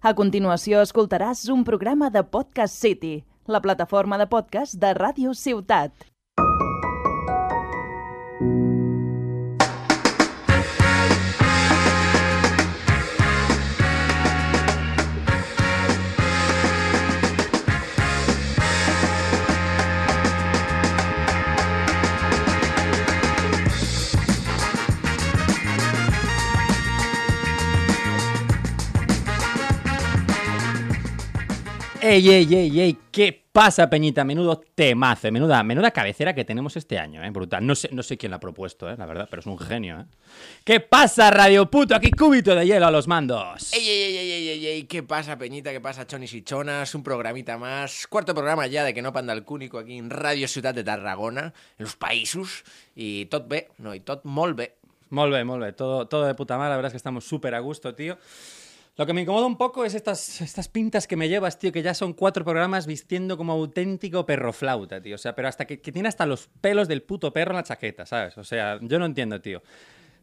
A continuació escoltaràs un programa de Podcast City, la plataforma de podcast de Ràdio Ciutat. ¡Ey, ey, ey, ey! ¿Qué pasa, Peñita? Menudo temazo, menuda, menuda cabecera que tenemos este año, ¿eh? Brutal. No sé, no sé quién la ha propuesto, ¿eh? La verdad, pero es un genio, ¿eh? ¿Qué pasa, Radio Puto? Aquí cúbito de hielo a los mandos. Ey, ey, ey, ey, ey, ey, ey, ¿qué pasa, Peñita? ¿Qué pasa, chonis y chonas? Un programita más. Cuarto programa ya de que no panda el cúnico aquí en Radio Ciudad de Tarragona, en los països. Y tot bé, no, y tot molt bé. Molt bé, molt bé. Todo, todo de puta madre. La verdad es que estamos súper a gusto, tío. Lo que me incomoda un poco es estas, estas pintas que me llevas, tío, que ya son cuatro programas vistiendo como auténtico perro flauta, tío. O sea, pero hasta que, que tiene hasta los pelos del puto perro en la chaqueta, ¿sabes? O sea, yo no entiendo, tío.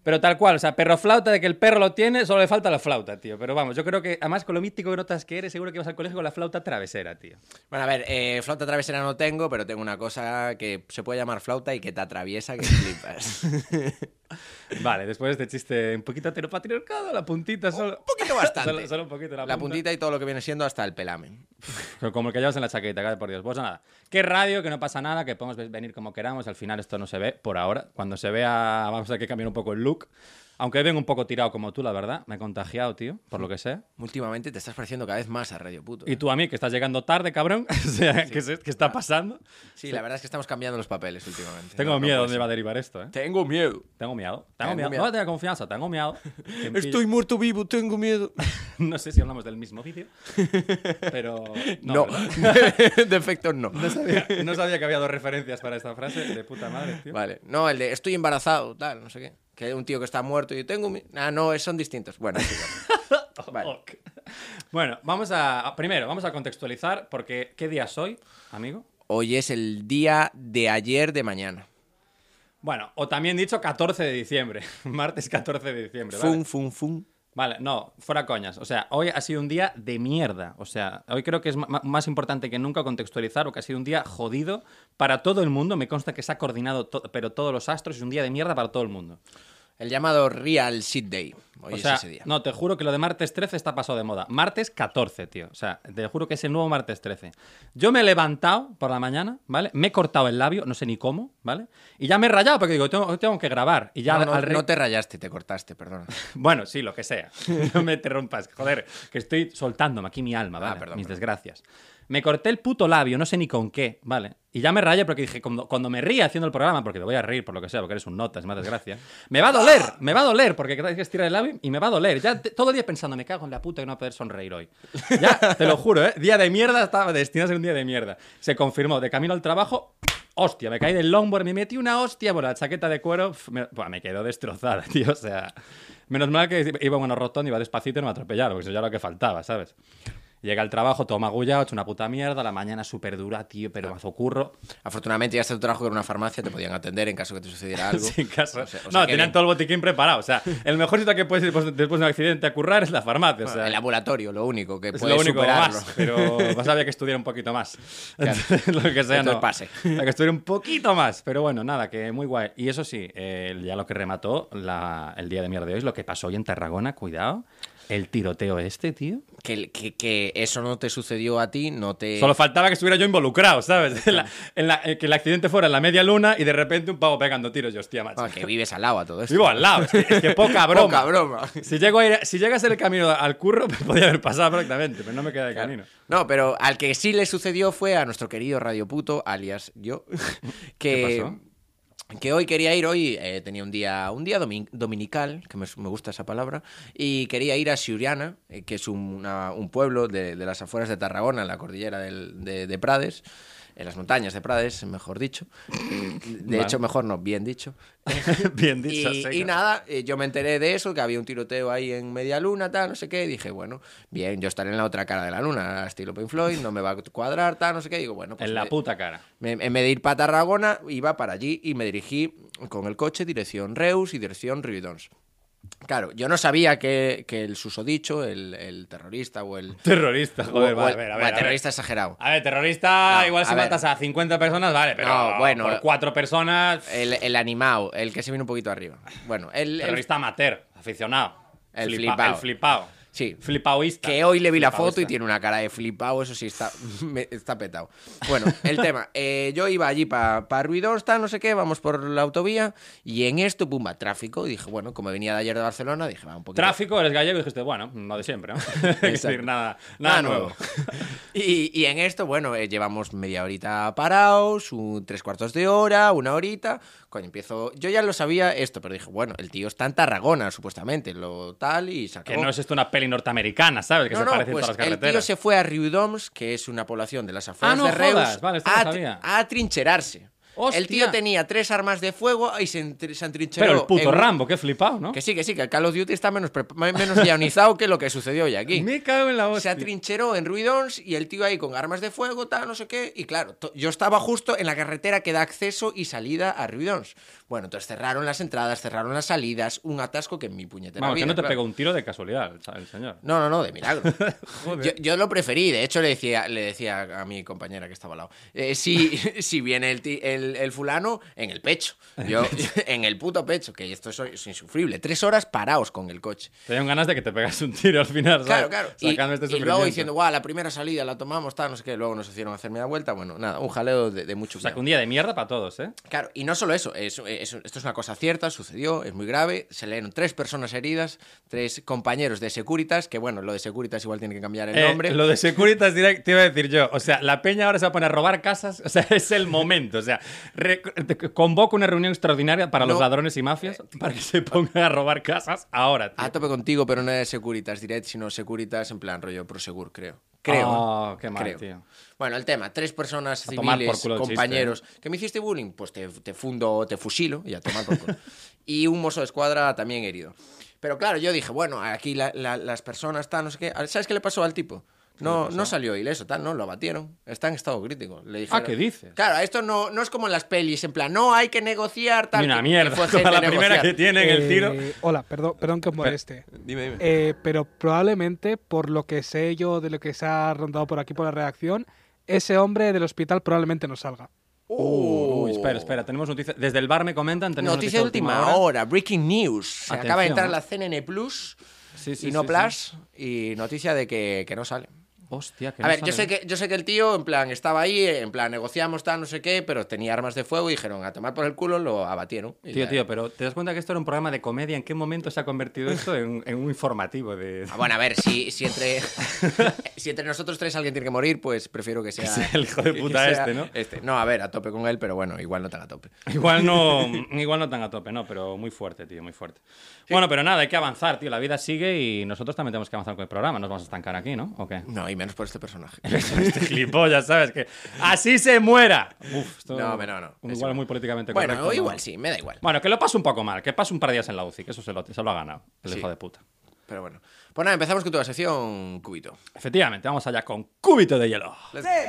Pero tal cual, o sea, perro flauta de que el perro lo tiene, solo le falta la flauta, tío. Pero vamos, yo creo que, además, con lo mítico que notas que eres, seguro que vas al colegio con la flauta travesera, tío. Bueno, a ver, eh, flauta travesera no tengo, pero tengo una cosa que se puede llamar flauta y que te atraviesa que flipas. Vale, después de este chiste un poquito heteropatriarcado, la puntita solo. un poquito bastante. Solo, solo un poquito la, La punta. puntita y todo lo que viene siendo hasta el pelamen. Como el que llevas en la chaqueta, cae por Dios. Pues nada, qué radio, que no pasa nada, que podemos ve- venir como queramos. Al final esto no se ve por ahora. Cuando se vea, vamos a tener que cambiar un poco el look. Aunque vengo un poco tirado como tú, la verdad. Me he contagiado, tío, por lo que sé. Últimamente te estás pareciendo cada vez más a Radio Puto. Y tú a mí, que estás llegando tarde, cabrón. o sea, ¿qué, es- qué está pasando? Sí, la verdad es que estamos cambiando los papeles últimamente. Tengo No, no miedo puede dónde va a derivar esto, ¿eh? Tengo miedo. Tengo miedo. Tengo, Tengo miedo. miedo. No tengo confianza, tengo miedo. Estoy muerto vivo, tengo miedo. No sé si hablamos del mismo vídeo, pero... No, no. No sabía, no sabía que había dos referencias para esta frase. De puta madre, tío. Vale, no, el de estoy embarazado, tal, no sé qué. Que hay un tío que está muerto y tengo mi... Ah, no, son distintos. Bueno, es igual. Vale. Ok. Bueno, vamos a, Primero, vamos a contextualizar porque ¿qué día soy, amigo? Hoy es el día de ayer de mañana. Bueno, o también dicho 14 de diciembre. Martes 14 de diciembre, ¿vale? Fun, fun, fun. Vale, no, fuera coñas. O sea, hoy ha sido un día de mierda. O sea, hoy creo que es más importante que nunca contextualizar porque ha sido un día jodido para todo el mundo. Me consta que se ha coordinado, pero todos los astros es un día de mierda para todo el mundo. El llamado Real Shit Day. Hoy o es sea, ese día. no, te juro que lo de martes 13 está pasado de moda. Martes 14, tío. O sea, te juro que es el nuevo martes 13. Yo me he levantado por la mañana, ¿vale? Me he cortado el labio, no sé ni cómo, ¿vale? Y ya me he rayado porque digo, tengo, tengo que grabar. Y ya no, al- no, al re- no te rayaste, te cortaste, perdona. Bueno, sí, lo que sea. No me interrumpas. Joder, que estoy soltándome aquí mi alma, ¿vale? Ah, perdón, Mis perdón. desgracias. Me corté el puto labio, no sé ni con qué, ¿vale? Y ya me rayé porque dije, cuando, cuando me ría haciendo el programa, porque me voy a reír por lo que sea, porque eres un nota, es más desgracia, me va a doler, me va a doler, porque hay que estirar el labio y me va a doler. Ya todo el día pensando, me cago en la puta que no voy a poder sonreír hoy. Ya, te lo juro, ¿eh? Día de mierda, estaba destinado a ser un día de mierda. Se confirmó, de camino al trabajo, hostia, me caí del longboard, me metí una hostia, bueno, la chaqueta de cuero, me, me quedó destrozada, tío, o sea... Menos mal que iba en una rotonda, iba despacito y no me atropellaron, porque eso ya era lo que faltaba, ¿sabes? Llega al trabajo todo magullado, hecho una puta mierda, la mañana súper dura, tío, pero mazo curro. Afortunadamente ya está tu trabajo en una farmacia, te podían atender en caso que te sucediera algo. Caso. O sea- o sea no, tenían bien. todo el botiquín preparado. O sea, el mejor sitio que puedes ir después, de un accidente a currar es la farmacia. o sea, el laboratorio, lo único que es puede lo único superarlo. más, pero vas a que estudiar un poquito más. Claro. lo que sea, no. pase. Hay que estudiar un poquito más. Pero bueno, nada, que muy guay. Y eso sí, eh, ya lo que remató la- el día de mierda de hoy es lo que pasó hoy en Tarragona, cuidado. El tiroteo este, tío. Que, que- que eso no te sucedió a ti, no te... Solo faltaba que estuviera yo involucrado, ¿sabes? En la- en la- eh, que el accidente fuera en la media luna y de repente un pavo pegando tiros. Yo, hostia, macho. Ah, que vives al lado a todo esto. Vivo al lado. Es que, es que poca broma. Poca broma. Si, llego a ir, si llega a ser el camino al curro, pues podía haber pasado prácticamente, pero no me queda de camino. No, pero al que sí le sucedió fue a nuestro querido Radio Puto, alias yo, que, ¿Qué pasó? Que hoy quería ir, hoy eh, tenía un día, un día domin- dominical, que me, me gusta esa palabra, y quería ir a Siuriana, eh, que es un, una- un pueblo de, de las afueras de Tarragona, en la cordillera del- de, de Prades, en las montañas de Prades, mejor dicho. Eh, De Vale. hecho, mejor no, bien dicho. Bien dicho, Y, y nada, eh, yo me enteré de eso, que había un tiroteo ahí en media luna, tal, no sé qué. Y dije, bueno, bien, yo estaré en la otra cara de la luna, estilo Pink Floyd, no me va a cuadrar, tal, no sé qué. Digo, bueno, pues En la me- puta cara. me- en vez de ir para Tarragona, iba para allí y me dirigí con el coche dirección Reus y dirección Rividons. Claro, yo no sabía que, que el susodicho, el, el terrorista o el... Terrorista, joder, o vale, el- a ver, a ver. a ver. terrorista exagerado. A ver, terrorista, No, igual si ver. matas a 50 personas, vale, pero No, bueno, por cuatro personas, El, el animado, el que se viene un poquito arriba. Bueno, el, terrorista amateur, aficionado. El Flipa- flipao. El flipao. Sí. Flipaoísta. Que hoy le vi la foto y tiene una cara de flipado, eso sí está, me- está petado. Bueno, el tema, eh, yo iba allí para pa Ruidorsta, no sé qué, vamos por la autovía y en esto, pumba, tráfico. Y dije, bueno, como venía de ayer de Barcelona, dije, va un poquito. Tráfico, eres gallego y dijiste, bueno, lo de siempre, ¿no? es decir, nada, nada nuevo. y, y en esto, bueno, eh, llevamos media horita parados, un, tres cuartos de hora, una horita. Coño, empiezo. Yo ya lo sabía esto, pero dije, bueno, el tío está en Tarragona, supuestamente, lo tal, y se Que acabó. no es esto una peli norteamericana, ¿sabes? Que No, se no, parece pues en todas las el tío carreteras. se fue a Riudoms, que es una población de las afueras Ah, no de Reus, vale, a, sabía. a atrincherarse. Hostia. El tío tenía tres armas de fuego y se, se. Pero el puto en Rambo, qué flipado, ¿no? Que sí, que sí, que el Call of Duty está menos, menos guionizado que lo que sucedió hoy aquí. Me cago en la Se hostia. atrincheró en Ruidons y el tío ahí con armas de fuego, tal, no sé qué. Y claro, yo estaba justo en la carretera que da acceso y salida a Ruidons. Bueno, entonces cerraron las entradas, cerraron las salidas, un atasco que en mi puñetera Vamos, que vida, no te claro. pegó un tiro de casualidad el, señor. No, no, no, de milagro. yo, yo lo preferí, de hecho le decía, le decía a mi compañera que estaba al lado, eh, si, si viene el, el, el fulano, en el pecho. Yo, en el puto pecho, que esto es, es insufrible. Tres horas parados con el coche. Te dieron ganas de que te pegas un tiro al final, ¿sabes? Claro, claro. Y, este y luego diciendo, guau, la primera salida la tomamos, tal, no sé qué. Luego nos hicieron hacer media vuelta. Bueno, nada, un jaleo de, de mucho O sea, que un día de mierda para todos, ¿eh? Claro, y no solo eso, es- es- esto es una cosa cierta, sucedió, es muy grave. Se leyeron tres personas heridas, tres compañeros de Securitas, que bueno, lo de Securitas igual tiene que cambiar el Eh, nombre. lo de Securitas Direct te iba a decir yo. O sea, la peña ahora se va a poner a robar casas. O sea, es el momento. O sea, re- convoco una reunión extraordinaria para los No. ladrones y mafias para que se pongan a robar casas ahora, tío. A tope contigo, pero no es Securitas Direct, sino Securitas en plan rollo Prosegur, creo. Creo. Oh, qué mal, Creo. tío. Bueno, el tema, tres personas A civiles, el chiste, compañeros, que me hiciste bullying, pues te, te fundo, te fusilo y a tomar por culo. y un mozo de escuadra también herido. Pero claro, yo dije, bueno, aquí la- la- las personas, tal, no sé qué. ¿Sabes qué le pasó al tipo? No, no salió ileso, tal, no, lo abatieron. Está en estado crítico. Le dijeron- Ah, ¿qué dices? Claro, esto no, no es como en las pelis, en plan, no hay que negociar, tal. Ni una que- que mierda. gente la primera que tienen el Eh, tiro. Hola, perdón, perdón que os moleste. Dime, dime. Eh, pero probablemente, por lo que sé yo de lo que se ha rondado por aquí por la redacción, ese hombre del hospital probablemente no salga. Uy, espera, espera. Tenemos noticias. Desde el bar me comentan. Tenemos Noticia de última hora. breaking news. Se Atención, acaba de entrar la CNN Plus Sí, sí, y no sí, Plus y noticia de que, que no sale. Hostia, que A no ver, yo sé, que, yo sé que el tío, en plan, estaba ahí, en plan, negociamos tal, no sé qué, pero tenía armas de fuego y dijeron, a tomar por el culo, lo abatieron. Y Tío, ya. tío, pero ¿te das cuenta que esto era un programa de comedia? ¿En qué momento se ha convertido esto en, en un informativo de... Ah, bueno, a ver, si, si, entre, si entre nosotros tres alguien tiene que morir, pues prefiero que sea... sea el hijo de que puta este, ¿no? Este. No, a ver, a tope con él, pero bueno, igual no tan a tope. Igual no, igual no tan a tope, no, pero muy fuerte, tío, muy fuerte. Bueno, pero nada, hay que avanzar, tío. La vida sigue y nosotros también tenemos que avanzar con el programa. Nos vamos a estancar aquí, ¿no? ¿O qué? No, menos por este personaje. este gilipollas, ¿sabes? Que así se muera. Uf, esto No, no, no. un- Es Igual igual. muy políticamente Bueno, correcto. ¿no? igual sí, me da igual. Bueno, que lo pase un poco mal, que pase un par de días en la UCI, que eso se lo, se lo ha ganado, el Sí. hijo de puta. Pero bueno. Pues nada, empezamos con tu sección, Cubito. Efectivamente, vamos allá con Cúbito de Hielo. Say,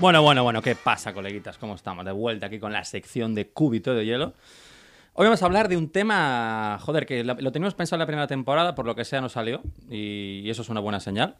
Bueno, bueno, bueno, ¿qué pasa, coleguitas? ¿Cómo estamos? De vuelta aquí con la sección de Cúbito de Hielo. Hoy vamos a hablar de un tema, joder, que lo, teníamos pensado en la primera temporada, por lo que sea no salió, y, y eso es una buena señal,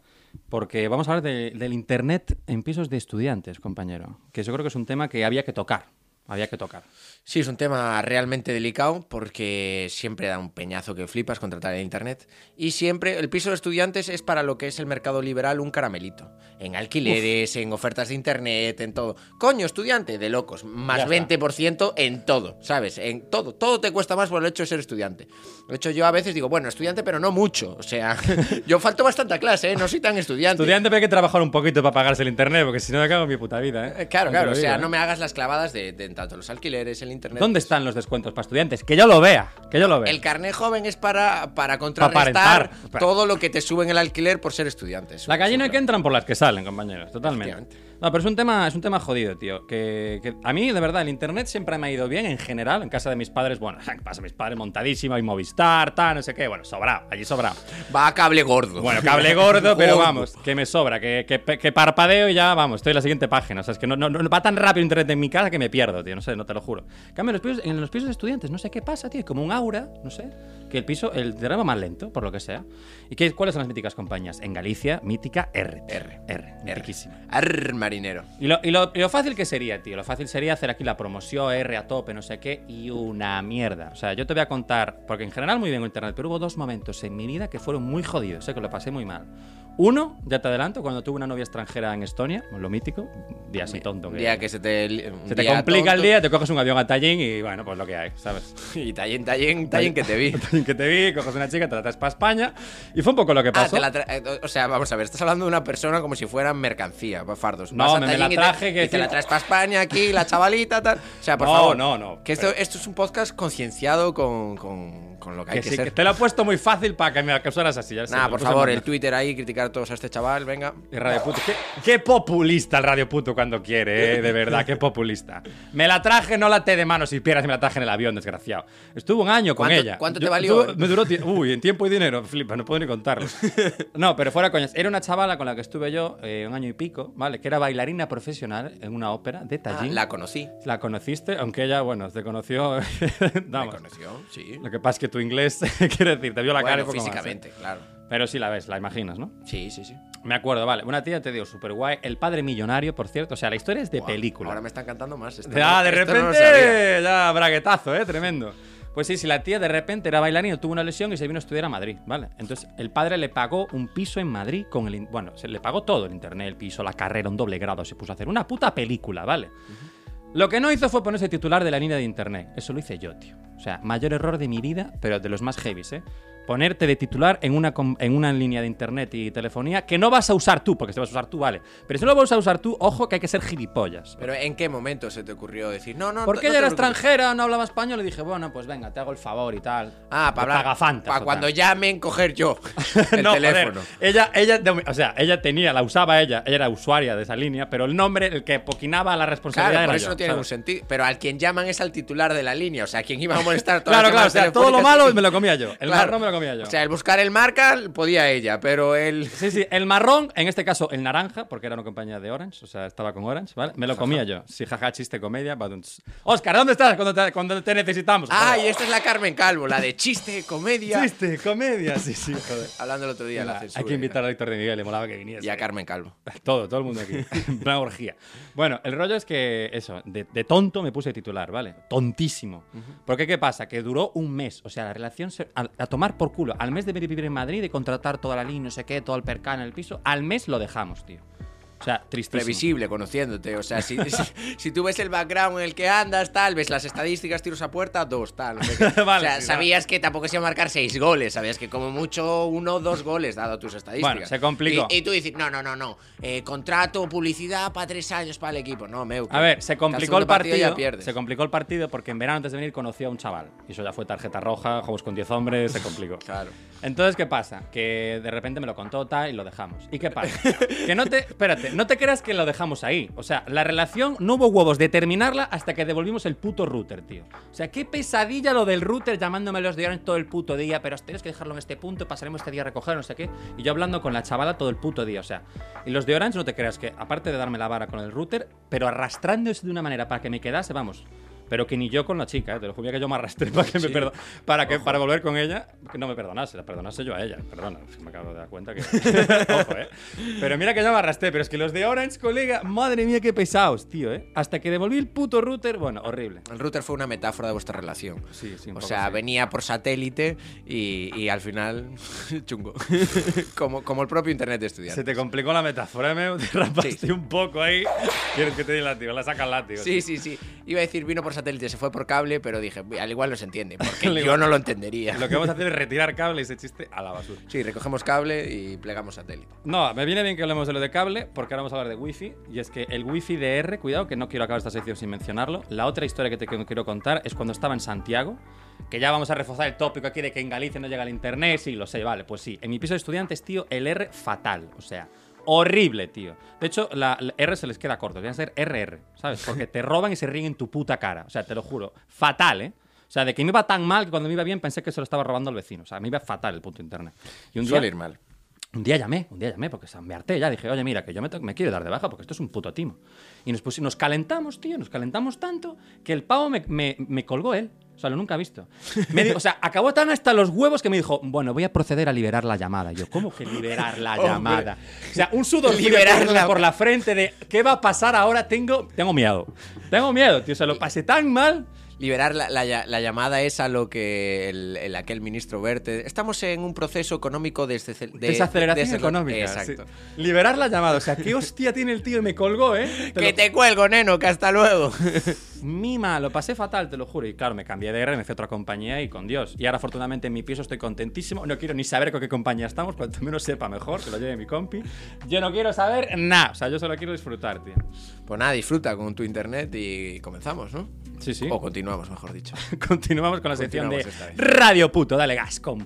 porque vamos a hablar de- del Internet en pisos de estudiantes, compañero, que yo creo que es un tema que había que tocar, había que tocar. Sí, es un tema realmente delicado porque siempre da un peñazo que flipas contratar en internet y siempre el piso de estudiantes es para lo que es el mercado liberal un caramelito. En alquileres, en ofertas de internet, en todo. Coño, estudiante, de locos. Más Ya está. 20% en todo, ¿sabes? En todo. Todo te cuesta más por el hecho de ser estudiante. De hecho, yo a veces digo, bueno, estudiante, pero no mucho. O sea, yo falto bastante a clase, ¿eh? No soy tan estudiante. Estudiante, pero hay que trabajar un poquito para pagarse el internet, porque si no me cago en mi puta vida, ¿eh? Eh, Claro, claro, o sea, ¿eh? no me hagas las clavadas de, de tanto los alquileres, el internet. ¿Dónde están los descuentos para estudiantes? Que yo lo vea, que yo lo vea. El carnet joven es para, para contrarrestar todo lo que te suben el alquiler por ser estudiante. Eso- La gallina que entran por las que salen, compañeros, totalmente. No, pero es un tema, es un tema jodido, tío. Que, que a mí, de verdad, el internet siempre me ha ido bien en general. En casa de mis padres, bueno, ¿qué pasa? Mis padres montadísimo y Movistar, tal, no sé qué. Bueno, sobrado, allí sobrado. Va a cable gordo. Bueno, cable gordo, pero vamos, que me sobra, que, que, que parpadeo y ya, vamos, estoy en la siguiente página. O sea, es que no, no, no- va tan rápido internet en mi casa que me pierdo, tío. No sé, no te lo juro. En cambio, los pisos, en los pisos de estudiantes, no sé qué pasa, tío. Como un aura, no sé. Que el piso, el internet va más lento, por lo que sea. ¿Y qué, cuáles son las míticas compañías? En Galicia, mítica R. R. R. Mitiquísima. Marinero. Y lo, y, lo, y lo fácil que sería, tío, lo fácil sería hacer aquí la promoción R a tope, no sé qué, y una mierda. O sea, yo te voy a contar, porque en general muy bien con internet, pero hubo dos momentos en mi vida que fueron muy jodidos, sé que lo pasé muy mal. Uno, ya te adelanto, cuando tuve una novia extranjera en Estonia, lo mítico, día así tonto. Que- día que se te, se te complica el tonto. día, te coges un avión a Tallinn y bueno, pues lo que hay, ¿sabes? Y tallén, tallén, tallén que te vi. Tallinn que te vi, coges una chica, te la traes para España, y fue un poco lo que Ah, pasó. te la eh, o sea, vamos a ver, estás hablando de una persona como si fuera mercancía, pa' fardos. No, me- me la Tallinn y te- traje, y que te, la traes para España aquí, la chavalita, tal. O sea, por No, favor. no, no, Que esto, esto es un podcast concienciado con, con, con lo que hay que que, sí, ser. que te lo he puesto muy fácil para que me acusaras así. Ya sé, Nada, me por favor, el Twitter ahí, criticar todos a este chaval, venga. Y Radio Puto. ¿Qué, qué populista el Radio Puto cuando quiere, eh, de verdad, qué populista. Me la traje, no la té de mano si pierdas, me la traje en el avión, desgraciado. Estuvo un año con ¿Cuánto- ella. cuánto te Yo- valió? estuvo- me duró Uy, en tiempo y dinero, flipa, no puedo ni contarlo. No, pero fuera coñas. Era una chavala con la que estuve yo eh, un año y pico, ¿vale? Que era bailarina profesional en una ópera de Ah, Tallinn. la conocí. La conociste, aunque ella, bueno, te conoció. Me Vamos. conoció, sí. Lo que pasa es que tu inglés, quiero decir, te vio la cara y Bueno, poco más, ¿eh? físicamente, claro. Pero sí la ves, la imaginas, ¿no? Sí, sí, sí. Me acuerdo, vale. Una tía, te digo, súper guay. El padre millonario, por cierto. O sea, la historia es de Guau, película. Ahora me están cantando más. esto Ah, no- de esto no repente, sabía. ya braguetazo, ¿eh? Tremendo. Pues sí, si la tía de repente era bailarina, tuvo una lesión y se vino a estudiar a Madrid, ¿vale? Entonces, el padre le pagó un piso en Madrid con el... Bueno, se le pagó todo el internet, el piso, la carrera, un doble grado, se puso a hacer una puta película, ¿vale? Lo que no hizo fue ponerse titular de la línea de internet. Eso lo hice yo, tío. O sea, mayor error de mi vida, pero de los más heavies, ¿eh? Ponerte de titular en una, en una línea de internet y telefonía que no vas a usar tú, porque si vas a usar tú, vale. Pero si no lo vas a usar tú, ojo que hay que ser gilipollas. Pero ¿en qué momento se te ocurrió decir, no, no, Porque no ella era preocupes"? extranjera, no hablaba español, le dije, bueno, pues venga, te hago el favor y tal. Ah, para hablar. Para cuando llamen, coger yo el no, joder, teléfono. ella, ella, o sea, ella tenía, la usaba ella, ella era usuaria de esa línea, pero el nombre, el que poquinaba la responsabilidad Claro, por era eso yo, no tiene ningún sentido. Pero al quien llaman es al titular de la línea. O sea, quien iba a molestar todas Claro, las claro, o sea, todo lo malo me lo comía yo. El Claro. marrón me lo comía yo. O sea, el buscar el marca podía ella, pero el. Sí, sí, el marrón, en este caso el naranja, porque era una compañía de Orange, o sea, estaba con Orange, ¿vale? Me lo comía yo. Sí, jaja, chiste, comedia. Oscar, ¿dónde estás cuando te, cuando te necesitamos? Ah, Joder. y esta es la Carmen Calvo, la de chiste, comedia. Chiste, comedia, sí, sí, joder. Hablando el otro día de la censura. Hay que invitar a Víctor de Miguel, le molaba que viniese. Y a Carmen Calvo. Todo, todo el mundo aquí. Una orgía. Bueno, el rollo es que eso, de, de tonto me puse titular, ¿vale? Tontísimo. Porque ¿qué pasa? Que duró un mes. O sea, la relación se- a, a tomar por culo. Al mes de vivir en Madrid, de contratar toda la línea, no sé qué, todo el percal en el piso, al mes lo dejamos, tío. O sea, tristísimo. Previsible, conociéndote. O sea, si, si, si tú ves el background en el que andas, tal, ves las estadísticas, tiros a puerta, dos, tal. no sé qué. Vale, o sea, sabías que tampoco se iba a marcar seis goles. Sabías que como mucho uno o dos goles, dado tus estadísticas. Bueno, se complicó. Y, y tú dices, no, no, no, no. eh, contrato, publicidad para tres años para el equipo. No, meu. A ver, se complicó el partido. ya pierdes. se complicó el partido porque en verano antes de venir conocí a un chaval. Y eso ya fue tarjeta roja, juegos con 10 hombres, se complicó. Claro. Entonces, ¿qué pasa? Que de repente me lo contó tal y lo dejamos. ¿Y qué pasa? que no te. Espérate, no te creas que lo dejamos ahí. O sea, la relación no hubo huevos de terminarla hasta que devolvimos el puto router, tío. O sea, qué pesadilla lo del router llamándome los de todo el puto día, pero tienes que dejarlo en este punto, pasaremos este día a recoger, no sé qué. Y yo hablando con la chavala todo el puto día, o sea. Y los de Orange, no te creas que, aparte de darme la vara con el router, pero arrastrándose de una manera para que me quedase, vamos. Pero que ni yo con la chica, ¿eh? te lo juro que yo me arrastré para que me perdo- para que para volver con ella, que no me perdonase, la perdonase yo a ella. Perdona, me acabo de dar cuenta que. Ojo, ¿eh? Pero mira que yo me arrastré, pero es que los de Orange, colega, madre mía, qué pesados, tío, ¿eh? Hasta que devolví el puto router, bueno, horrible. El router fue una metáfora de vuestra relación. Sí, sí, un O sea, sí. venía por satélite y, y al final, chungo. como, como el propio internet de estudiantes. Se te complicó la metáfora, me te rapaste un poco ahí. ¿Quieres que te dé el látigo? La saca el látigo. Sí, sí, sí. Iba a decir vino por satélite, se fue por cable, pero dije, al igual no se entiende, porque yo no lo entendería. Lo que vamos a hacer es retirar cable y ese chiste a la basura. Sí, recogemos cable y plegamos satélite. No, me viene bien que hablemos de lo de cable, porque ahora vamos a hablar de wifi. Y es que el wifi de R, cuidado, que no quiero acabar esta sección sin mencionarlo. La otra historia que te quiero contar es cuando estaba en Santiago, que ya vamos a reforzar el tópico aquí de que en Galicia no llega el internet. Sí, lo sé, vale, pues sí. En mi piso de estudiantes, tío, el R fatal. O sea, horrible, tío. De hecho, la, la R se les queda corto, deberían ser RR, ¿sabes? Porque te roban y se ríen en tu puta cara. O sea, te lo juro. Fatal, ¿eh? O sea, de que me iba tan mal que cuando me iba bien pensé que se lo estaba robando el vecino. O sea, me iba fatal el punto internet. Y un día, Suele ir mal. un día llamé, un día llamé, porque me harté ya. Dije, oye, mira, que yo me, me quiero dar de baja porque esto es un puto timo. Y nos, nos calentamos, tío, nos calentamos tanto que el pavo me, me- me colgó él. O sea, lo nunca he visto. Me dijo- o sea, acabó tan hasta los huevos que me dijo, bueno, voy a proceder a liberar la llamada. Yo, ¿cómo que liberar la llamada? O sea, un sudor Liberar liberarla la- por la frente de, ¿qué va a pasar ahora? Tengo, tengo miedo. Tengo miedo, tío. Se lo pasé tan mal. Liberar la, la la llamada es a lo que el, el- aquel ministro Verte. Estamos en un proceso económico de, de- de- Desaceleración de- económica. Exacto. sí. Liberar la llamada. O sea, ¿qué hostia tiene el tío? Y me colgó, ¿eh? Te Que lo- te cuelgo, neno, que hasta luego. Mima, lo pasé fatal, te lo juro. Y claro, me cambié de R, me fui a otra compañía y con Dios. Y ahora, afortunadamente, en mi piso estoy contentísimo. No quiero ni saber con qué compañía estamos, cuanto menos sepa mejor, que lo lleve mi compi. Yo no quiero saber nada. O sea, yo solo quiero disfrutar, tío. Pues nada, disfruta con tu internet y comenzamos, ¿no? Sí, sí. O continuamos, mejor dicho. Continuamos con la sección de. Radio Puto. Dale gas, compa.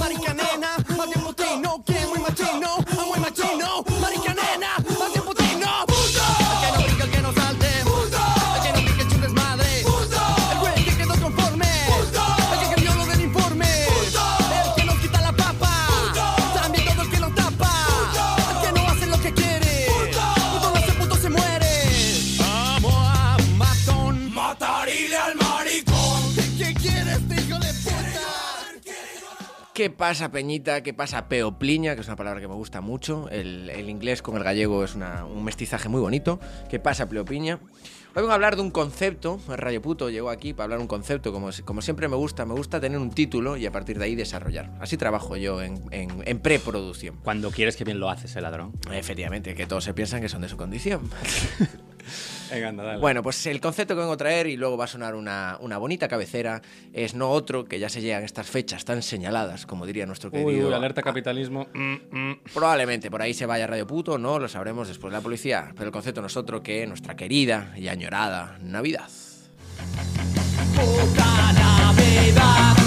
pasa, Peñita? ¿Qué pasa, Peopliña? Que es una palabra que me gusta mucho. El, el inglés con el gallego es una- un mestizaje muy bonito. ¿Qué pasa, Peopliña? Hoy vengo a hablar de un concepto. Rayo Puto llegó aquí para hablar de un concepto. Como, como siempre me gusta, me gusta tener un título y a partir de ahí desarrollar. Así trabajo yo en, en- en preproducción. Cuando quieres que bien lo haces, el ladrón. Efectivamente, que todos se piensan que son de su condición. Venga, anda, dale. Bueno, pues el concepto que vengo a traer y luego va a sonar una, una bonita cabecera es no otro que ya se llegan estas fechas tan señaladas, como diría nuestro Uy, querido uy, alerta capitalismo. Mm, mm. Probablemente por ahí se vaya Radio Puto, no lo sabremos después de la policía. Pero el concepto no es otro que nuestra querida y añorada Navidad. Puta Navidad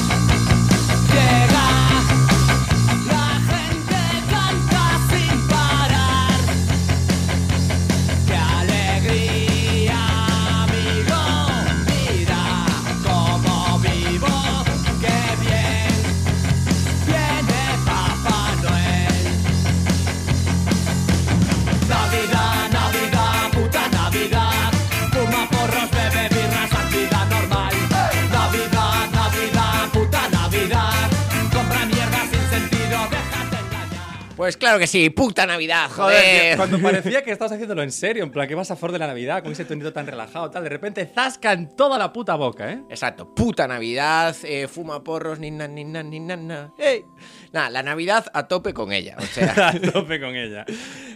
Pues claro que sí, puta Navidad, Joder, cuando parecía que estabas haciéndolo en serio, en plan que vas a for de la Navidad con ese tonito tan relajado, tal, de repente zasca en toda la puta boca, ¿eh? Exacto, puta Navidad, eh, fuma porros, ni na, ni na, ni na, na. ¡Ey! Nada, la Navidad a tope con ella. O sea, A tope con ella.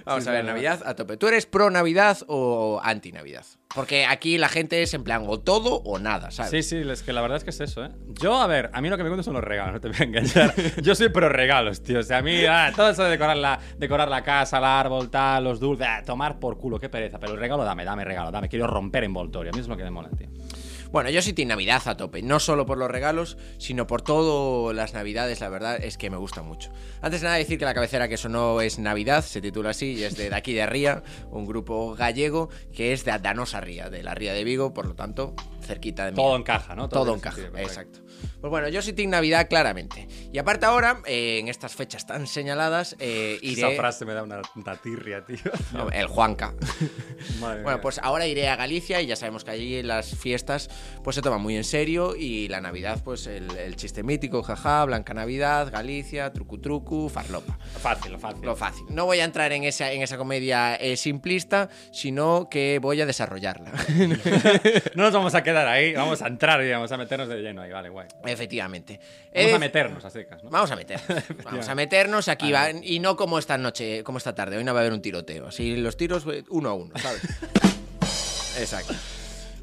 vamos Sí, a ver, Navidad a tope. ¿Tú eres pro Navidad o anti Navidad? Porque aquí la gente es en plan o todo o nada, ¿sabes? Sí, sí, es que la verdad es que es eso, ¿eh? Yo, a ver, a mí lo que me gusta son los regalos, no te voy a engañar. Yo soy pro regalos, tío. O sea, a mí, ah, todo eso de decorar la, decorar la casa, el árbol, tal, los dulces, ah, tomar por culo, qué pereza. Pero el regalo, dame, dame regalo, dame. Quiero romper envoltorio. A mí es lo que me mola, tío. Bueno, yo sí tengo Navidad a tope, no solo por los regalos, sino por todas las Navidades, la verdad es que me gusta mucho. Antes de nada decir que la cabecera que sonó es Navidad, se titula así, y es de, de aquí de Ría, un grupo gallego que es de Danosa Ría, de la Ría de Vigo, por lo tanto, cerquita de mí. Todo encaja, ¿no? Todo, tiene encaja, exacto. Pues bueno, yo sí tengo Navidad claramente. Y aparte ahora, eh, en estas fechas tan señaladas, eh, iré... Esa frase me da una, una tirria, tío. No, el Juanca. Madre Bueno, mía. pues ahora iré a Galicia y ya sabemos que allí las fiestas pues se toman muy en serio y la Navidad pues el, el chiste mítico, jaja, Blanca Navidad, Galicia, trucu trucu, farlopa. Fácil, fácil. Lo fácil. No voy a entrar en esa, en esa comedia eh, simplista, sino que voy a desarrollarla. No nos vamos a quedar ahí, vamos a entrar y vamos a meternos de lleno ahí, vale, guay. Efectivamente. Vamos Eh, a meternos a secas, ¿no? Vamos a meternos. Vamos a meternos aquí va, y no como esta noche, como esta tarde. Hoy no va a haber un tiroteo. Así los tiros eh, uno a uno, ¿sabes? Exacto.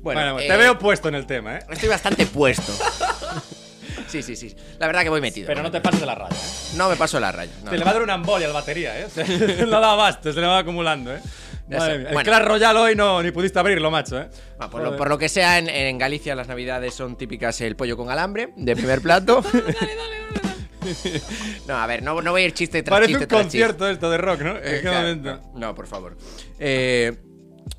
Bueno, Bueno, pues eh, te veo puesto en el tema, ¿eh? Estoy bastante puesto. Sí, sí, sí. La verdad que voy metido. Pero no te pases de la raya, ¿eh? No me paso la raya. no. Te le va a dar una embolia a la batería, ¿eh? No da abasto, se le va acumulando, ¿eh? Ya Madre mía. El Bueno. Clash Royale hoy no, ni pudiste abrirlo, macho, ¿eh? Ah, por, lo, por lo que sea, en, en Galicia las navidades son típicas el pollo con alambre, de primer plato. no, a ver, no, no voy a ir chiste tras Parece chiste un tras concierto esto de rock, ¿no? chiste. ¿En qué Eh, claro, no, por favor. Eh,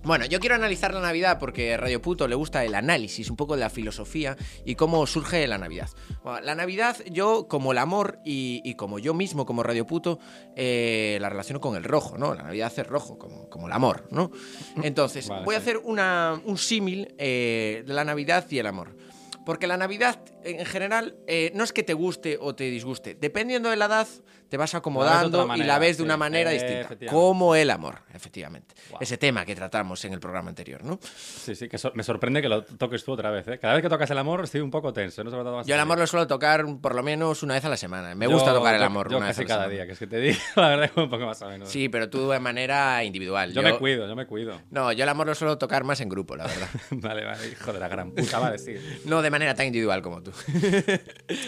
bueno, yo quiero analizar la Navidad porque a Radio Puto le gusta el análisis, un poco de la filosofía y cómo surge la Navidad. Bueno, la Navidad, yo como el amor y, y como yo mismo, como Radio Puto, eh, la relaciono con el rojo, ¿no? La Navidad es rojo, como, como el amor, ¿no? Entonces, Vale, voy a hacer una, un símil eh, de la Navidad y el amor. Porque la Navidad, en general, eh, no es que te guste o te disguste. Dependiendo de la edad, te vas acomodando y la ves de una manera Eh, distinta. Como el amor, efectivamente. Wow. Ese tema que tratamos en el programa anterior, ¿no? Sí, sí, que so- me sorprende que lo toques tú otra vez, ¿eh? Cada vez que tocas el amor estoy un poco tenso, ¿no? Yo el amor lo suelo tocar por lo menos una vez a la semana. Me Yo- gusta tocar el amor Yo una vez casi a la cada semana. día, que es que te digo, la verdad, un poco más o menos. Sí, pero tú de manera individual. Yo, me cuido, yo me cuido. No, yo el amor lo suelo tocar más en grupo, la verdad. vale, vale, hijo de la gran puta, vale, sí. no de manera tan individual como tú.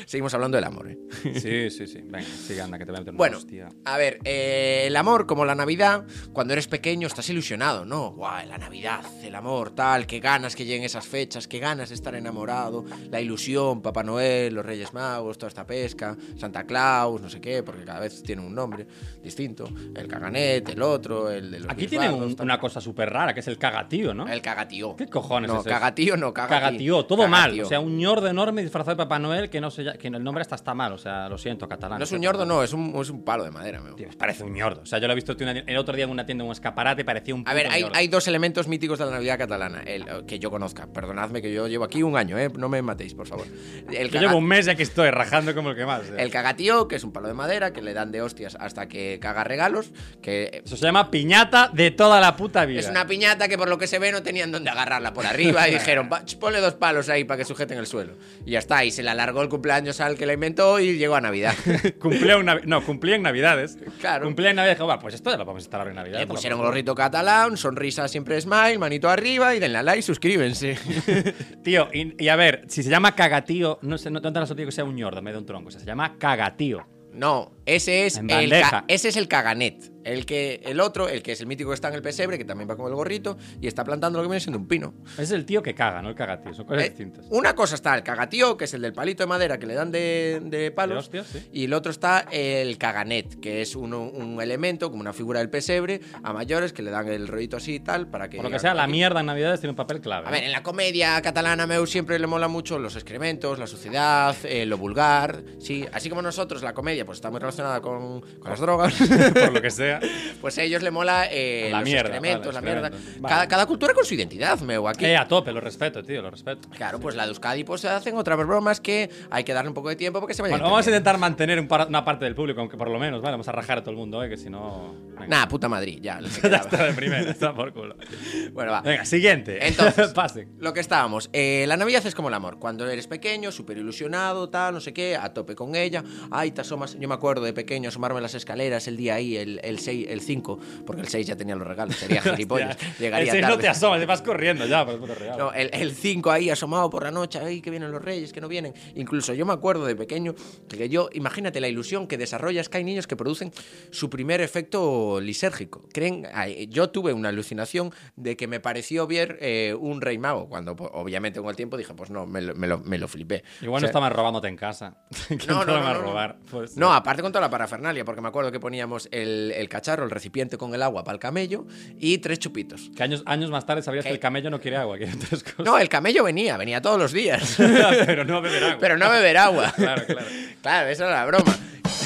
Seguimos hablando del amor, ¿eh? Sí, sí, sí. Venga, sigue, anda, que te una Bueno, hostia. a ver, eh, el amor, como la Navidad, cuando eres pequeño estás ilusionado, ¿no? Guau, la Navidad, el amor, tal, qué ganas que lleguen esas fechas, qué ganas de estar enamorado, la ilusión, Papá Noel, los Reyes Magos, toda esta pesca, Santa Claus, no sé qué, porque cada vez tiene un nombre distinto, el caganet, el otro, el de los Aquí tienen un- una cosa súper rara, que es el cagatío, ¿no? El cagatío. ¿Qué cojones No, es eso? cagatío no, cagatío. Cagatío, todo mal. Cagatío. O sea, un ñordo enorme disfrazado de Papá Noel que no sé que el nombre hasta está mal. O sea, lo siento, catalán. No es un ñordo, no, es un, es un palo de madera, meu. Tío, parece un ñordo. O sea, yo lo he visto una- el otro día en una tienda, en un escaparate, parecía un A ver, hay, hay dos elementos míticos de la Navidad catalana el- que yo conozca. Perdonadme que yo llevo aquí un año, ¿eh? No me matéis, por favor. El, Yo llevo un mes y aquí estoy rajando como el que más. eh. el cagatío, que es un palo de madera que le dan de hostias hasta que caga regalos. Que Eso se llama piñata de toda la puta vida. es una piñata que por lo que se ve no tenían dónde agarrarla por arriba y dijeron, "Va, ch, ponle dos palos ahí para que sujeten el suelo. Y ya está, y se le alargó el cumpleaños al que la inventó y llegó a Navidad. cumplía un Navi- No, cumplía en Navidades. Claro. Cumplía en Navidades. Dijo, va, pues esto ya lo vamos a instalar en Navidad. Le no pusieron gorrito catalán, sonrisa siempre smile, manito arriba y denle a like, suscríbense. Tío, y, y a ver, si se llama cagatío, no sé, no te das que sea un ñordo, me da un tronco. O sea, se llama cagatío. No, es el ese es el caganet. El que el otro, el que es el mítico que está en el pesebre, que también va con el gorrito y está plantando lo que viene siendo un pino. Es el tío que caga, no el cagatío. Son cosas Eh, distintas. una cosa está el cagatío, que es el del palito de madera que le dan de, de palos. Hostias, sí. Y el otro está el caganet, que es un elemento, como una figura del pesebre, a mayores que le dan el rollito así y tal, para que. Por lo que sea, la mierda en Navidades tiene un papel clave. A ver, en la comedia catalana meu siempre le mola mucho los excrementos, la suciedad, eh, lo vulgar, sí. Así como nosotros, la comedia, pues está muy relacionada con, con las drogas. por lo que sea. Pues a ellos le mola eh, La los mierda, excrementos, vale, la mierda. Vale. Cada, cada cultura con su identidad, meu, aquí. Eh, a tope, lo respeto, tío, lo respeto. Claro, pues la de Euskadi pues hacen otras bromas que hay que darle un poco de tiempo porque se vayan Bueno, vamos a intentar mantener un par- una parte del público, aunque por lo menos, ¿vale? Vamos a rajar a todo el mundo, ¿eh? Que si no. Nah, puta Madrid, ya. está de primera, está por culo. bueno, va. Venga, siguiente. Entonces, pasen. lo que estábamos. eh, la Navidad es como el amor. Cuando eres pequeño, súper ilusionado, tal, no sé qué, a tope con ella. Ay, te asomas. Yo me acuerdo de pequeño asomarme a las escaleras el día ahí, el, el el 6, el 5, porque el 6 ya tenía los regalos, sería gilipollas, llegaría el seis tarde. no te asomas, te vas corriendo ya por el puto regalo. No, el, el 5 ahí asomado por la noche, ay, que vienen los reyes, que no vienen. Incluso yo me acuerdo de pequeño que yo, imagínate la ilusión que desarrollas que hay niños que producen su primer efecto lisérgico. Creen, ay, yo tuve una alucinación de que me pareció ver eh, un rey mago, cuando pues, obviamente con el tiempo dije, pues no, me lo, me lo, me lo flipé. Igual O no sea, estaban robándote en casa. no, no, no, no, no. robar. Pues, No, aparte con toda la parafernalia, porque me acuerdo que poníamos el, el cacharro, el recipiente con el agua para el camello y tres chupitos. Que años, años más tarde sabías que el camello no quiere agua, quiere tres cosas. No, el camello venía, venía todos los días. pero no beber agua. pero no beber agua. Claro, claro. Claro, esa era la broma.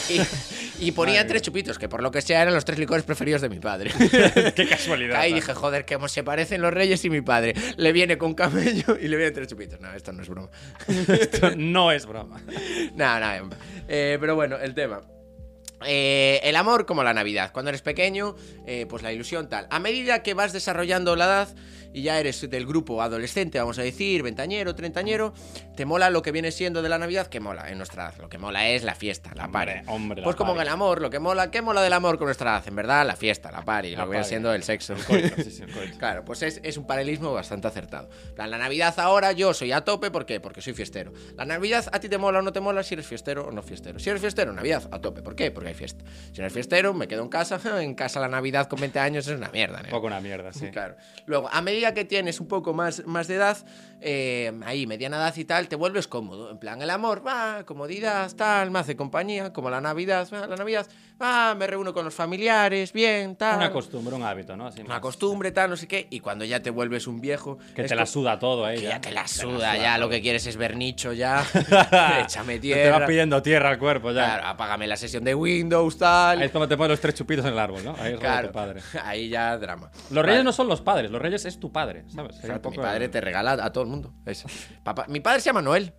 Y, y ponía Madre tres chupitos, que por lo que sea eran los tres licores preferidos de mi padre. Qué casualidad. Ahí dije, joder, que se parecen los reyes y mi padre. Le viene con camello y le viene tres chupitos. No, esto no es broma. Esto no es broma. No, no. eh, pero bueno, el tema. Eh, el amor como la Navidad. Cuando eres pequeño, eh, pues la ilusión tal. A medida que vas desarrollando la edad y ya eres del grupo adolescente, vamos a decir, ventañero, treintañero, te mola lo que viene siendo de la Navidad, que mola en nuestra edad. Lo que mola es la fiesta, la Hombre, party. hombre, la pues como en el amor, lo que mola, ¿qué mola del amor con nuestra edad? En verdad, la fiesta, la party, La lo que viene siendo el sexo. El coito, sí, sí, el coito. Claro, pues es, es un paralelismo bastante acertado. La Navidad ahora yo soy a tope, ¿por qué? Porque soy fiestero. La Navidad a ti te mola o no te mola si eres fiestero o no fiestero. Si eres fiestero, Navidad a tope, ¿por qué? Porque hay fiesta. Si no eres fiestero, me quedo en casa. En casa la Navidad con 20 años es una mierda, ¿no? Un poco una mierda, sí. Claro. Luego, a medida que tienes un poco más, más de edad, eh, ahí, mediana edad y tal, te vuelves cómodo. En plan, el amor, va, comodidad, tal, me hace compañía, como la Navidad, la Navidad, va, me reúno con los familiares, bien, tal. Una costumbre, un hábito, ¿no? Así Una más. costumbre, tal, no sé qué. Y cuando ya te vuelves un viejo. Que te la suda todo, ¿eh? que ya. te la Te suda, ya lo que quieres es ver nicho ya. Échame Te va tierra. pidiendo tierra al cuerpo ya. Claro, apágame la sesión de Windows, tal. Ahí es cuando te pones los tres chupitos en el árbol, ¿no? Ahí es claro, tu padre. ahí ya drama. Los reyes no son los padres, los reyes es tu padre, ¿sabes? Un mi padre te regala a todo el mundo. Es- papá, mi padre se llama Noel.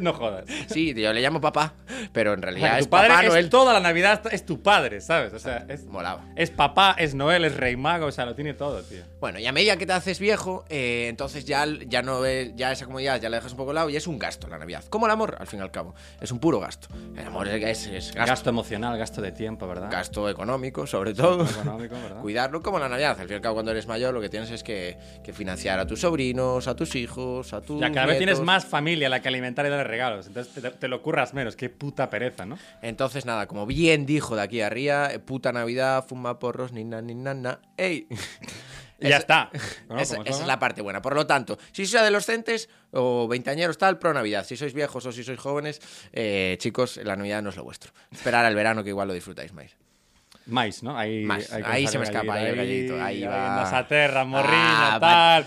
no jodas. Sí, yo le llamo papá, pero en O sea, realidad es tu padre papá es Noel. toda la Navidad es tu padre, ¿sabes? O sea, es, Molaba. es papá, es Noel, es rey mago, o sea, lo tiene todo, tío. Bueno, y a medida que te haces viejo, eh, entonces ya, ya no ves, ya esa comodidad ya la dejas un poco de lado y es un gasto la Navidad. Como el amor, al fin y al cabo. Es un puro gasto. El amor es, es- es Gasto. gasto. emocional, gasto de tiempo, ¿verdad? Gasto económico, sobre todo. económico, ¿verdad? Cuidarlo como la Navidad. Al fin y al cabo, cuando eres mayor, lo que tienes es que, que financiar a tus sobrinos, a tus hijos, a tus. Ya cada vez tienes nietos. más familia a la que alimentar y darle regalos. Entonces te, te lo curras menos. Qué puta pereza, ¿no? Entonces, nada, como bien dijo de aquí arriba, eh, puta Navidad, fuma porros, ni na, ni na, na. ¡Ey! Ya está. ¿no? esa, Como esa es la parte buena. Por lo tanto, si sois adolescentes o veinteañeros, tal, pro Navidad. Si sois viejos o si sois jóvenes, eh, chicos, la Navidad no es lo vuestro. Esperar al verano que igual lo disfrutáis más. Mais, ¿no? Ahí, Mais. hay que Ahí usar se me escapa ahí el gallito, ahí ahí va. Las aterras, morrina, Ah, tal.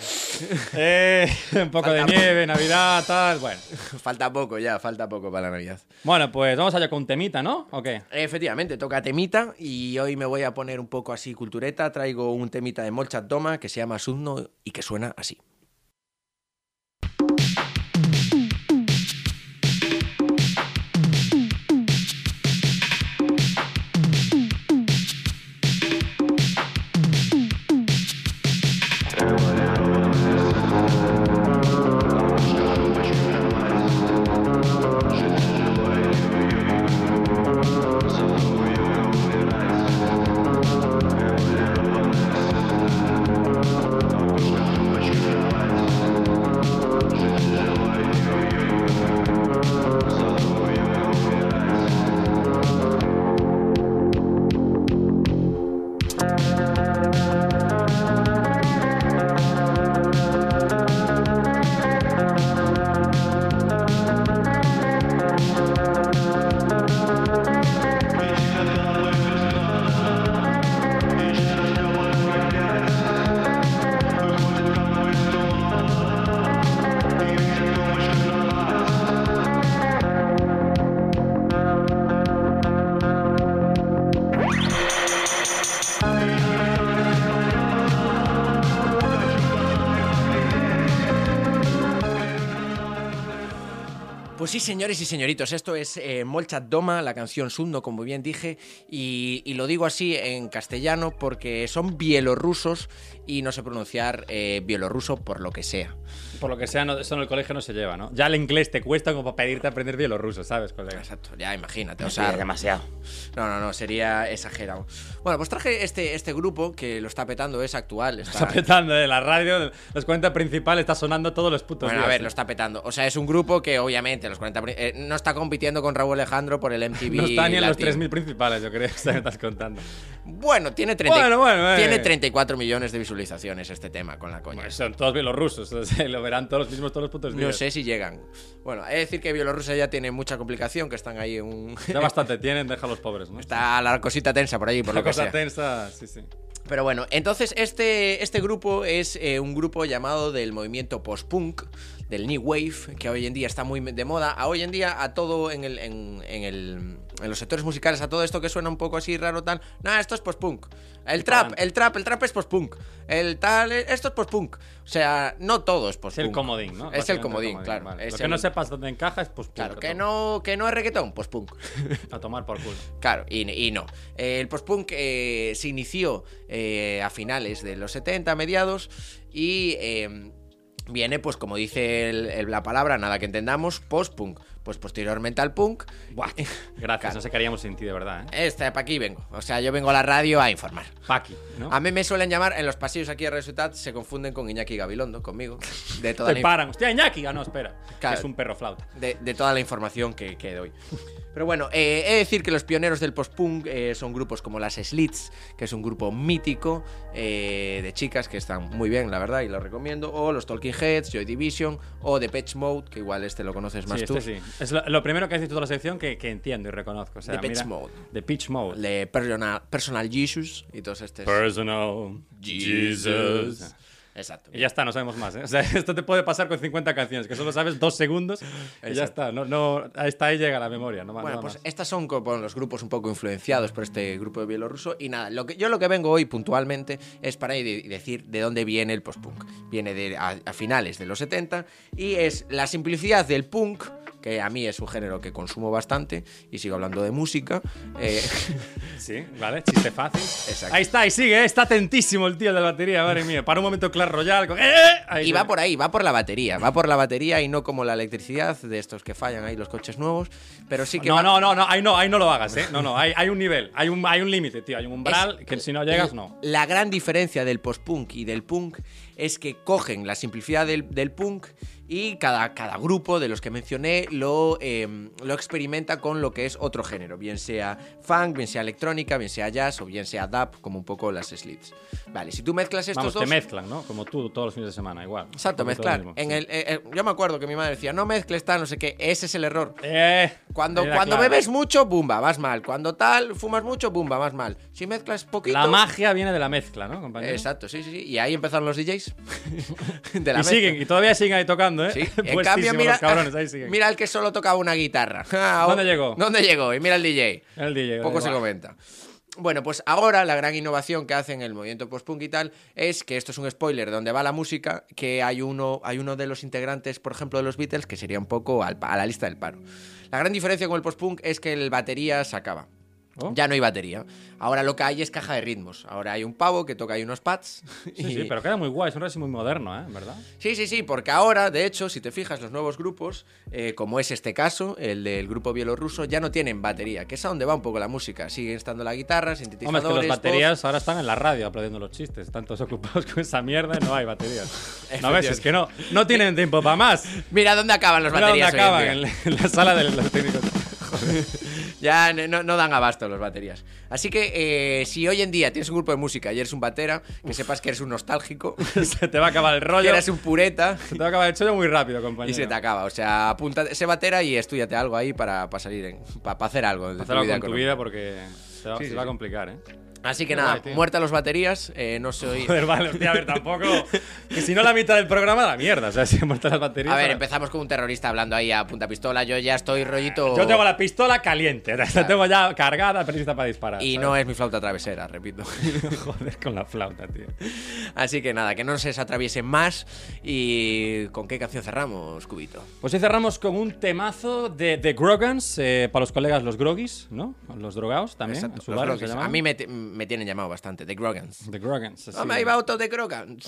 Eh, un poco de nieve, Navidad, tal. Bueno. Falta poco ya, falta poco para la Navidad. Bueno, pues vamos allá con un temita, ¿no? ¿O qué? Efectivamente, toca temita y hoy me voy a poner un poco así cultureta. Traigo un temita de Molchat Doma que se llama Sudno y que suena así. Señores y señoritos, esto es eh, Molchat Doma, la canción Sundo, como bien dije, y, lo digo así en castellano porque son bielorrusos y no sé pronunciar eh, bielorruso por lo que sea. Por lo que sea, no- eso en el colegio no se lleva, ¿no? Ya el inglés te cuesta como para pedirte aprender bielorruso, ¿sabes, colega? Exacto, ya imagínate, o sea, demasiado. no, no, no, sería exagerado. Bueno, pues traje este, este grupo que lo está petando, es actual. Está, Está petando de la radio, los 40 principales, está sonando todos los putos Bueno, a ver, ¿eh? lo está petando. O sea, es un grupo que obviamente los 40 pri- eh, no está compitiendo con Raúl Alejandro por el MTV. No está ni en los Latin. 3.000 principales, yo creo que me estás contando. Bueno, tiene, 30 Bueno, bueno, eh. tiene 34 millones de visualizaciones este tema con la coña. Pues son todos bielorrusos, o sea, lo verán todos los mismos todos los putos días. No sé si llegan. Bueno, he de decir que Bielorrusia ya tiene mucha complicación, que están ahí un... Ya bastante tienen, deja a los pobres, ¿no? Está la cosita tensa por allí, por La lo que cosa sea. tensa, sí, sí. Pero bueno, entonces este, este grupo es eh, un grupo llamado del movimiento post-punk, del New Wave, que hoy en día está muy de moda. A hoy en día, a todo en, el, en, en el, en los sectores musicales, a todo esto que suena un poco así raro, tal. Nada, esto es post-punk. El trap, el trap, el trap es post-punk. El tal, esto es post-punk. O sea, no todo es Es post-punk. el comodín, ¿no? Es el comodín, claro. vale. Es Lo que el- no sepas dónde encaja es pues Claro, que no, que no es reggaetón, post-punk. A tomar por culo. Claro, y, y no. El post-punk eh, se inició eh, a finales de los 70, mediados, y eh, viene, pues como dice el- el- la palabra, nada que entendamos, post-punk. Pues posteriormente al punk. Buah, gracias, Claro. no sé qué haríamos sin ti, de verdad, ¿eh? Este, para aquí vengo. O sea, yo vengo a la radio a informar. Paqui, ¿no? A mí me suelen llamar, en los pasillos aquí de Resultat, se confunden con Iñaki Gabilondo, conmigo. De toda Te la, paran. Hostia, Iñaki. Ah, no, espera. Claro. Es un perro flauta. de, de toda la información que, que doy. Pero bueno, eh, he de decir que los pioneros del post-punk eh, son grupos como las Slits, que es un grupo mítico eh, de chicas que están muy bien, la verdad, y lo recomiendo. O los Talking Heads, Joy Division, o The Patch Mode, que igual este lo conoces más sí, tú. este sí. Es lo, lo primero que has dicho toda la sección que, que entiendo y reconozco. O sea, The Pitch mira, Mode. The Pitch Mode. De Personal, Personal Jesus y todos estos. Personal Jesus. Exacto. Y ya está, no sabemos más. ¿eh? O sea, esto te puede pasar con 50 canciones, que solo sabes dos segundos y ya Exacto. está. No, no, hasta ahí llega la memoria. No, Bueno, nada pues más. estas son bueno, los grupos un poco influenciados por este grupo de bielorruso. Y nada, lo que, yo lo que vengo hoy puntualmente es para decir de dónde viene el post-punk. Viene de, a, a finales de los 70 y es la simplicidad del punk, que a mí es un género que consumo bastante y sigo hablando de música. eh, Sí, vale, chiste fácil. Exacto. Ahí está, ahí sigue, ¿eh? está atentísimo el tío de la batería, madre mía. Para un momento Clash Royale. con- ¡Eh! Ahí y va por ahí, va por la batería, va por la batería y no como la electricidad de estos que fallan ahí los coches nuevos, pero sí que No, va- no, no, no, ahí no, ahí no lo hagas, ¿eh? No, no, hay, hay un nivel, hay un, hay un límite, tío, hay un umbral Es- que si no llegas, no. La gran diferencia del post-punk y del punk es que cogen la simplicidad del, del punk y cada, cada grupo de los que mencioné lo, eh, lo experimenta con lo que es otro género, bien sea funk, bien sea electrónica, bien sea jazz o bien sea dub, como un poco las slits. Vale, si tú mezclas estos Vamos, dos... te mezclan, ¿no? Como tú todos los fines de semana, igual. Exacto, mezclar. En el, eh, eh, yo me acuerdo que mi madre decía, no mezcles tal, no sé qué, ese es el error. Eh, Cuando, cuando claro. bebes mucho, bumba, vas mal. Cuando tal, fumas mucho, bumba, vas mal. Si mezclas poquito... La magia viene de la mezcla, ¿no, compañero? Exacto, sí, sí, sí. Y ahí empezaron los DJs. de la Y siguen, mezcla. y todavía siguen ahí tocando, ¿eh? Sí. En cambio, mira, cabrones, ahí siguen. mira el que solo tocaba una guitarra. Ah, ¿Dónde llegó? ¿Dónde llegó? Y mira el DJ. El DJ. Poco se comenta. Bueno, pues ahora la gran innovación que hacen el movimiento post-punk y tal es que esto es un spoiler de donde va la música, que hay uno, hay uno de los integrantes, por ejemplo, de los Beatles, que sería un poco al a la lista del paro. La gran diferencia con el post-punk es que el batería se acaba. Oh. Ya no hay batería. Ahora lo que hay es caja de ritmos. Ahora hay un pavo que toca ahí unos pads. Sí, y- sí, pero queda muy guay, es un racing muy moderno, ¿eh? ¿Verdad? Sí, sí, sí, porque ahora, de hecho, si te fijas, los nuevos grupos, eh, como es este caso, el del grupo bielorruso, ya no tienen batería, que es a donde va un poco la música. Siguen estando la guitarra, Hombre, sintetizadores, es que las voz. baterías ahora están en la radio aplaudiendo los chistes. Están todos ocupados con esa mierda y no hay baterías. No ves, es que no, no tienen tiempo para más. Mira dónde acaban las Mira dónde baterías. hoy en acaban, día. en la, en la sala de los técnicos. Ya no, no dan abasto las baterías. Así que eh, si hoy en día tienes un grupo de música y eres un batera, que sepas que eres un nostálgico, Se te va a acabar el que rollo. eres un pureta. Se te va a acabar el chollo muy rápido, compañero. Y se te acaba, o sea, apunta ese batera y estudiate algo ahí para, para salir en, para, hacer algo Hacerlo vida con tu vida porque se va, Sí, se sí, va a complicar, ¿eh? Así que Qué nada, guay, tío. muertas las baterías, eh, no soy Joder, vale, hostia, a ver, tampoco. Y si no, la mitad del programa, la mierda. O sea, si hemos las baterías. A ver, empezamos con un terrorista hablando ahí a punta pistola. Yo ya estoy rollito. Yo tengo la pistola caliente. La tengo ya cargada, pero lista para disparar. Y ¿sabes? no es mi flauta travesera, repito. Joder, con la flauta, tío. Así que nada, que no se atraviesen más. ¿Y con qué canción cerramos, Cubito? Pues hoy cerramos con un temazo de The Grogans, eh, para los colegas los grogis, ¿no? Los drogados también. Exacto, en su los se A mí me, me tienen llamado bastante, The Grogans. The Grogans. así. Hombre, ahí va otro de Grogans.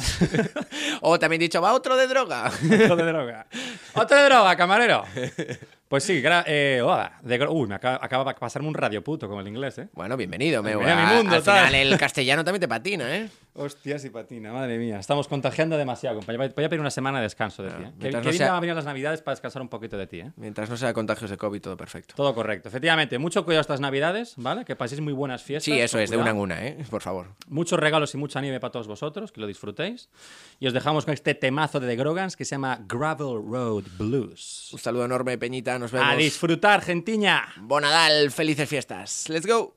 o también dicho, va otro de droga. Otro de droga. Otro de droga, camarero. Pues sí, eh, hola, de Uy, me acaba, acaba de pasarme un radio puto como el inglés, ¿eh? bueno, bienvenido, meu. Bienvenido a mi mundo, Al final el castellano también te patina, ¿eh? Hostia, si patina, madre mía. Estamos contagiando demasiado, compañero. Voy a pedir una semana de descanso de ti, ¿eh? Que, que no sea- me a venir las navidades para descansar un poquito de ti, ¿eh? Mientras no sea contagios de COVID, todo perfecto. Todo correcto. Efectivamente, mucho cuidado estas navidades, ¿vale? Que paséis muy buenas fiestas. Sí, eso con es, de una en cuidado. una, ¿eh? Por favor. Muchos regalos y mucha nieve para todos vosotros, que lo disfrutéis. Y os dejamos con este temazo de The Grogans que se llama Gravel Road Blues. Un saludo enorme, Peñita. Nos vemos. A disfrutar, gentiña. Bonadal, felices fiestas. Let's go.